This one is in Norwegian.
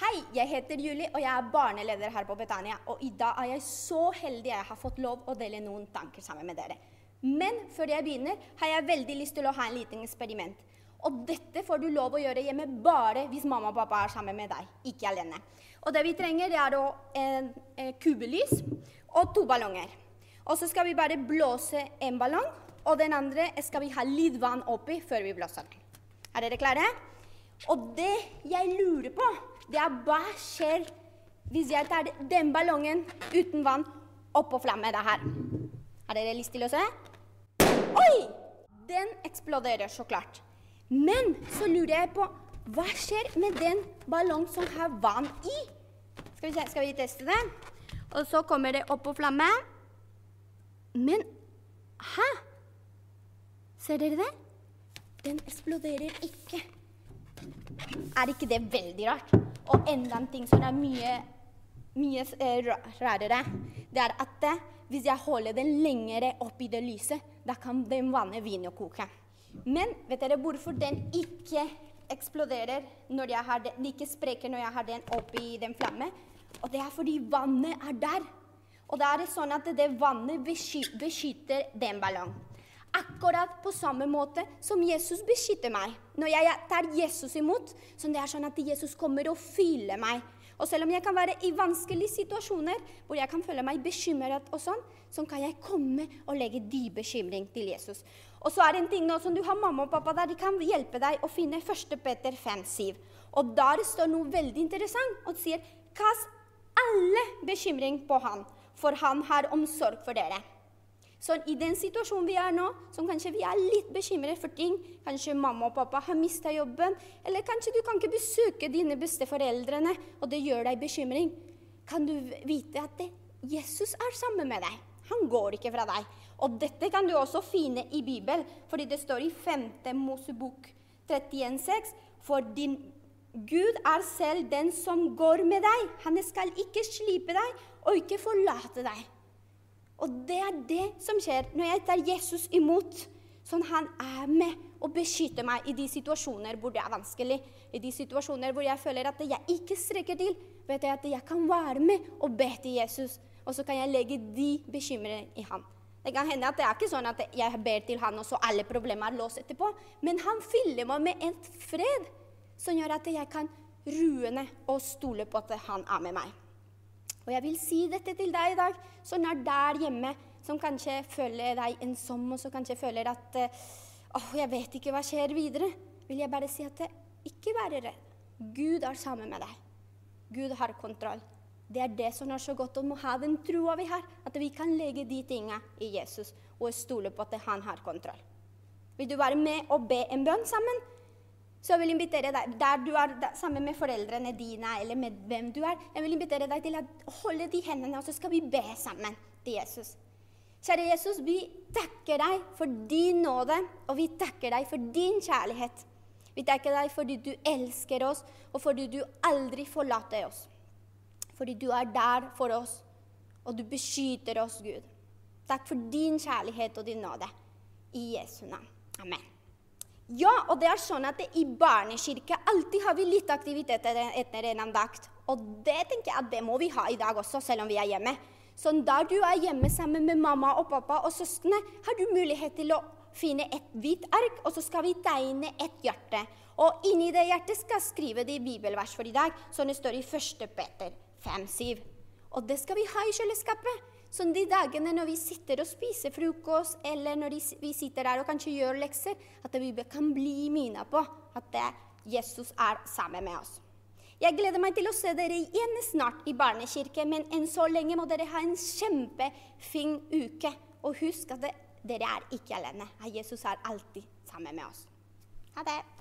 Hei, jeg heter Julie, og jeg er barneleder her på Betania. Og i dag er jeg så heldig jeg har fått lov å dele noen tanker sammen med dere. Men før jeg begynner, har jeg veldig lyst til å ha en liten eksperiment. Og dette får du lov å gjøre hjemme bare hvis mamma og pappa er sammen med deg, ikke alene. Og det vi trenger, det er en, en kubelys og to ballonger. Og så skal vi bare blåse en ballong, og den andre skal vi ha litt vann oppi før vi blåser den. Er dere klare? Og det jeg lurer på, det er hva skjer hvis jeg tar den ballongen uten vann oppå flamme det her. Har dere lyst til å se? Oi! Den eksploderer så klart. Men så lurer jeg på hva skjer med den ballongen som har vann i? Skal vi, se, skal vi teste det? Og så kommer det opp på flamme. Men Hæ? Ser dere det? Den eksploderer ikke. Er ikke det veldig rart? Og enda en ting som er mye, mye eh, rarere, det er at eh, hvis jeg holder den lengre opp i det lyset, da kan den vannet begynne koke. Men vet dere hvorfor den ikke eksploderer når jeg har den ikke spreker når jeg har den oppi den flamme? Og det er fordi vannet er der. Og da er det sånn at det vannet beskytter den ballongen. Akkurat på samme måte som Jesus beskytter meg. Når jeg tar Jesus imot, så det er sånn at Jesus kommer og fyller meg. Og selv om jeg kan være i vanskelige situasjoner hvor jeg kan føle meg bekymret, og sånn, så kan jeg komme og legge dyp bekymring til Jesus. Og så er det en ting nå som du har mamma og pappa der, de kan hjelpe deg å finne 1. Peter 5,7. Og der står noe veldig interessant og sier kast alle bekymring på han, for han har omsorg for dere. Så i den situasjonen vi er nå, som kanskje vi er litt bekymret for ting Kanskje mamma og pappa har mista jobben, eller kanskje du kan ikke besøke dine besteforeldrene, og det gjør deg bekymring. Kan du vite at det, Jesus er sammen med deg? Han går ikke fra deg. Og dette kan du også finne i Bibelen, fordi det står i 5. Mosebok 31,6. For din Gud er selv den som går med deg. Han skal ikke slipe deg og ikke forlate deg. Og det er det som skjer når jeg tar Jesus imot. Sånn han er med og beskytter meg i de situasjoner hvor det er vanskelig. I de situasjoner hvor jeg føler at jeg ikke strekker til. Vet jeg at jeg kan være med og be til Jesus. Og så kan jeg legge de bekymringene i han. Det kan hende at det er ikke sånn at jeg ber til han, og så alle problemer er låst etterpå. Men han fyller meg med en fred som gjør at jeg kan roe ned og stole på at han er med meg. Og jeg vil si dette til deg i dag, som er der hjemme, som kanskje føler deg ensom, og som kanskje føler at eh, åh, jeg vet ikke hva skjer videre. Vil jeg bare si at ikke vær redd. Gud er sammen med deg. Gud har kontroll. Det er det som er så godt om å ha den troa vi har, at vi kan legge de tingene i Jesus og stole på at han har kontroll. Vil du være med og be en bønn sammen? Så jeg vil invitere deg, der du er sammen med foreldrene dine, eller med hvem du er, jeg vil invitere deg til å holde de hendene, og så skal vi be sammen til Jesus. Kjære Jesus, vi takker deg for din nåde, og vi takker deg for din kjærlighet. Vi takker deg fordi du elsker oss, og fordi du aldri forlater oss. Fordi du er der for oss, og du beskytter oss, Gud. Takk for din kjærlighet og din nåde. I Jesu navn. Amen. Ja, og det er sånn at i barnekirke alltid har vi litt aktivitet etter en andakt. Og det tenker jeg at det må vi ha i dag også, selv om vi er hjemme. Så da du er hjemme sammen med mamma og pappa og søstrene, har du mulighet til å finne et hvitt ark, og så skal vi tegne et hjerte. Og inni det hjertet skal skrive de bibelvers for i dag, som det står i 1. Peter 5,7. Og det skal vi ha i kjøleskapet. Så de dagene når vi sitter og spiser frokost, eller når vi sitter der og kanskje gjør lekser, at vi kan bli minnet på at Jesus er sammen med oss. Jeg gleder meg til å se dere igjen snart i barnekirke, men enn så lenge må dere ha en kjempefin uke. Og husk at dere er ikke alene. Jesus er alltid sammen med oss. Ha det.